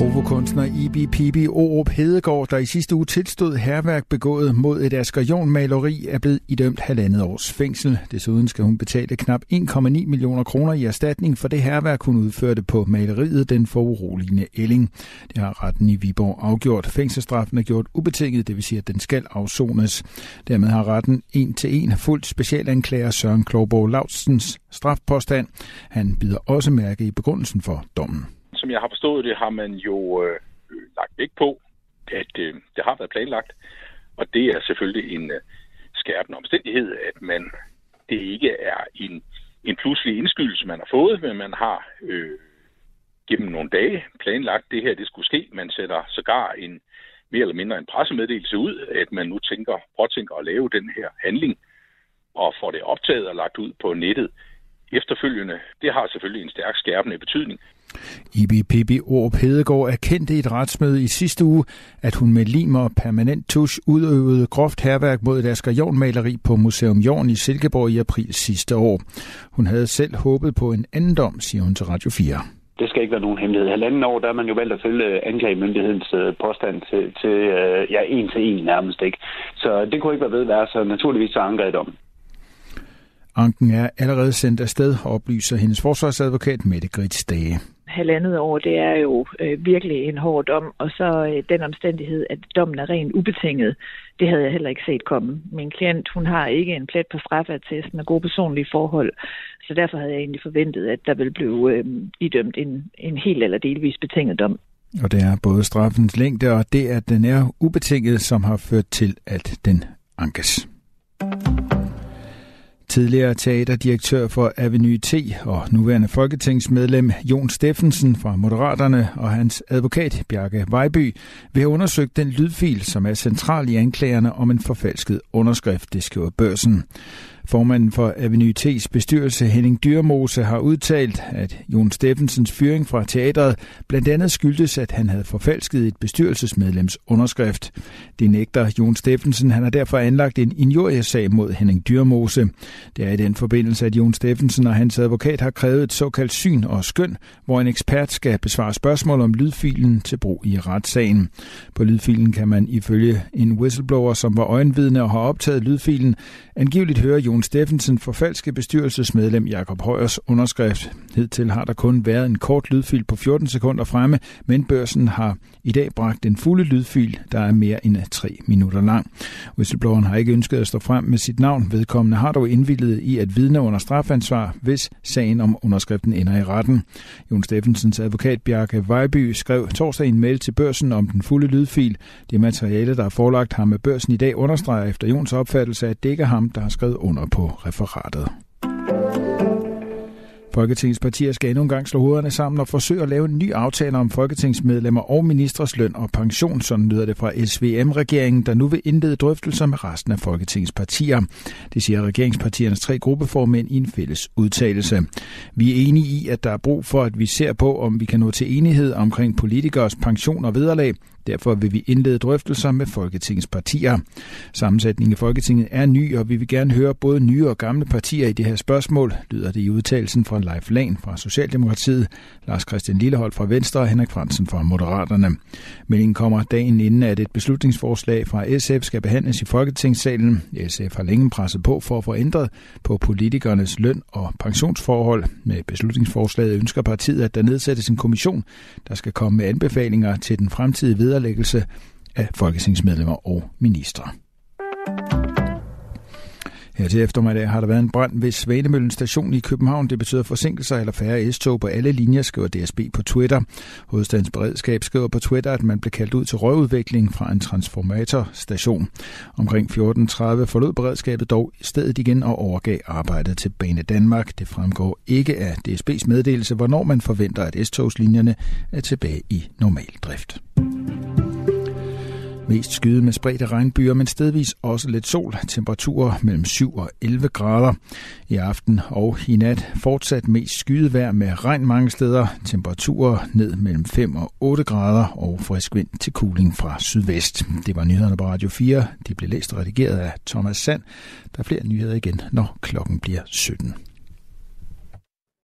Provokunstner Ibi Pibi Orup Hedegaard, der i sidste uge tilstod herværk begået mod et Asger maleri er blevet idømt halvandet års fængsel. Desuden skal hun betale knap 1,9 millioner kroner i erstatning for det herværk, hun udførte på maleriet Den foruroligende Elling. Det har retten i Viborg afgjort. Fængselsstraffen er gjort ubetinget, det vil sige, at den skal afsones. Dermed har retten en til en fuldt specialanklager Søren Klogborg Lautsens strafpåstand. Han bider også mærke i begrundelsen for dommen som jeg har forstået det, har man jo øh, lagt vægt på, at øh, det har været planlagt. Og det er selvfølgelig en øh, skærpende omstændighed, at man det ikke er en, en pludselig indskydelse, man har fået, men man har øh, gennem nogle dage planlagt, det her det skulle ske. Man sætter sågar en mere eller mindre en pressemeddelelse ud, at man nu tænker, påtænker at lave den her handling, og får det optaget og lagt ud på nettet efterfølgende. Det har selvfølgelig en stærk skærpende betydning. Ibi Pibi Orp Hedegaard erkendte i et retsmøde i sidste uge, at hun med lim og permanent tusch udøvede groft herværk mod et Asger maleri på Museum Jorn i Silkeborg i april sidste år. Hun havde selv håbet på en anden dom, siger hun til Radio 4 det skal ikke være nogen hemmelighed. Halvanden år, der er man jo valgt at følge anklagemyndighedens øh, påstand til, til øh, ja, en til en nærmest ikke. Så det kunne ikke være ved at være, så naturligvis så anker jeg dommen. Anken er allerede sendt afsted, oplyser hendes forsvarsadvokat Mette Grits Dage. Halvandet år, det er jo øh, virkelig en hård dom, og så øh, den omstændighed, at dommen er rent ubetinget, det havde jeg heller ikke set komme. Min klient, hun har ikke en plet på straffattesten og gode personlige forhold, så derfor havde jeg egentlig forventet, at der ville blive øh, idømt en, en helt eller delvis betinget dom. Og det er både straffens længde og det, at den er ubetinget, som har ført til, at den ankes. Tidligere teaterdirektør for Avenue T og nuværende folketingsmedlem Jon Steffensen fra Moderaterne og hans advokat Bjarke Vejby vil have undersøgt den lydfil, som er central i anklagerne om en forfalsket underskrift, det skriver børsen. Formanden for Avenue T's bestyrelse Henning Dyrmose har udtalt, at Jon Steffensens fyring fra teatret blandt andet skyldtes, at han havde forfalsket et bestyrelsesmedlems underskrift. Det nægter Jon Steffensen. Han har derfor anlagt en injuriesag mod Henning Dyrmose. Det er i den forbindelse, at Jon Steffensen og hans advokat har krævet et såkaldt syn og skøn, hvor en ekspert skal besvare spørgsmål om lydfilen til brug i retssagen. På lydfilen kan man ifølge en whistleblower, som var øjenvidne og har optaget lydfilen, angiveligt høre Jon Steffensen forfalske bestyrelsesmedlem Jakob Højers underskrift. Hidtil har der kun været en kort lydfil på 14 sekunder fremme, men børsen har i dag bragt den fulde lydfil, der er mere end 3 minutter lang. Whistlebloweren har ikke ønsket at stå frem med sit navn. Vedkommende har dog indvildet i at vidne under strafansvar, hvis sagen om underskriften ender i retten. Jon Steffensens advokat Bjarke Vejby skrev torsdag en mail til børsen om den fulde lydfil. Det materiale, der er forelagt ham med børsen i dag, understreger efter Jons opfattelse, at det ikke er ham, der har skrevet under på referatet. Folketingets partier skal endnu en gang slå hovederne sammen og forsøge at lave en ny aftale om folketingsmedlemmer og ministres løn og pension, sådan lyder det fra SVM-regeringen, der nu vil indlede drøftelser med resten af Folketingets partier. Det siger regeringspartiernes tre gruppeformænd i en fælles udtalelse. Vi er enige i, at der er brug for, at vi ser på, om vi kan nå til enighed omkring politikers pension og vederlag, Derfor vil vi indlede drøftelser med Folketingets partier. Sammensætningen i Folketinget er ny, og vi vil gerne høre både nye og gamle partier i det her spørgsmål, lyder det i udtalelsen fra Leif Lahn fra Socialdemokratiet, Lars Christian Lillehold fra Venstre og Henrik Fransen fra Moderaterne. Meldingen kommer dagen inden, at et beslutningsforslag fra SF skal behandles i Folketingssalen. SF har længe presset på for at få ændret på politikernes løn- og pensionsforhold. Med beslutningsforslaget ønsker partiet, at der nedsættes en kommission, der skal komme med anbefalinger til den fremtidige vederlæggelse af folketingsmedlemmer og ministre. Her til eftermiddag har der været en brand ved Svanemøllen station i København. Det betyder forsinkelser eller færre S-tog på alle linjer, skriver DSB på Twitter. Hovedstadens beredskab skriver på Twitter, at man blev kaldt ud til røgudvikling fra en transformatorstation. Omkring 14.30 forlod beredskabet dog stedet igen og overgav arbejdet til Bane Danmark. Det fremgår ikke af DSB's meddelelse, hvornår man forventer, at S-togslinjerne er tilbage i normal drift. Mest skyde med spredte regnbyer, men stedvis også lidt sol. Temperaturer mellem 7 og 11 grader. I aften og i nat fortsat mest skydevejr med regn mange steder. Temperaturer ned mellem 5 og 8 grader og frisk vind til kuling fra sydvest. Det var nyhederne på Radio 4. De blev læst og redigeret af Thomas Sand. Der er flere nyheder igen, når klokken bliver 17.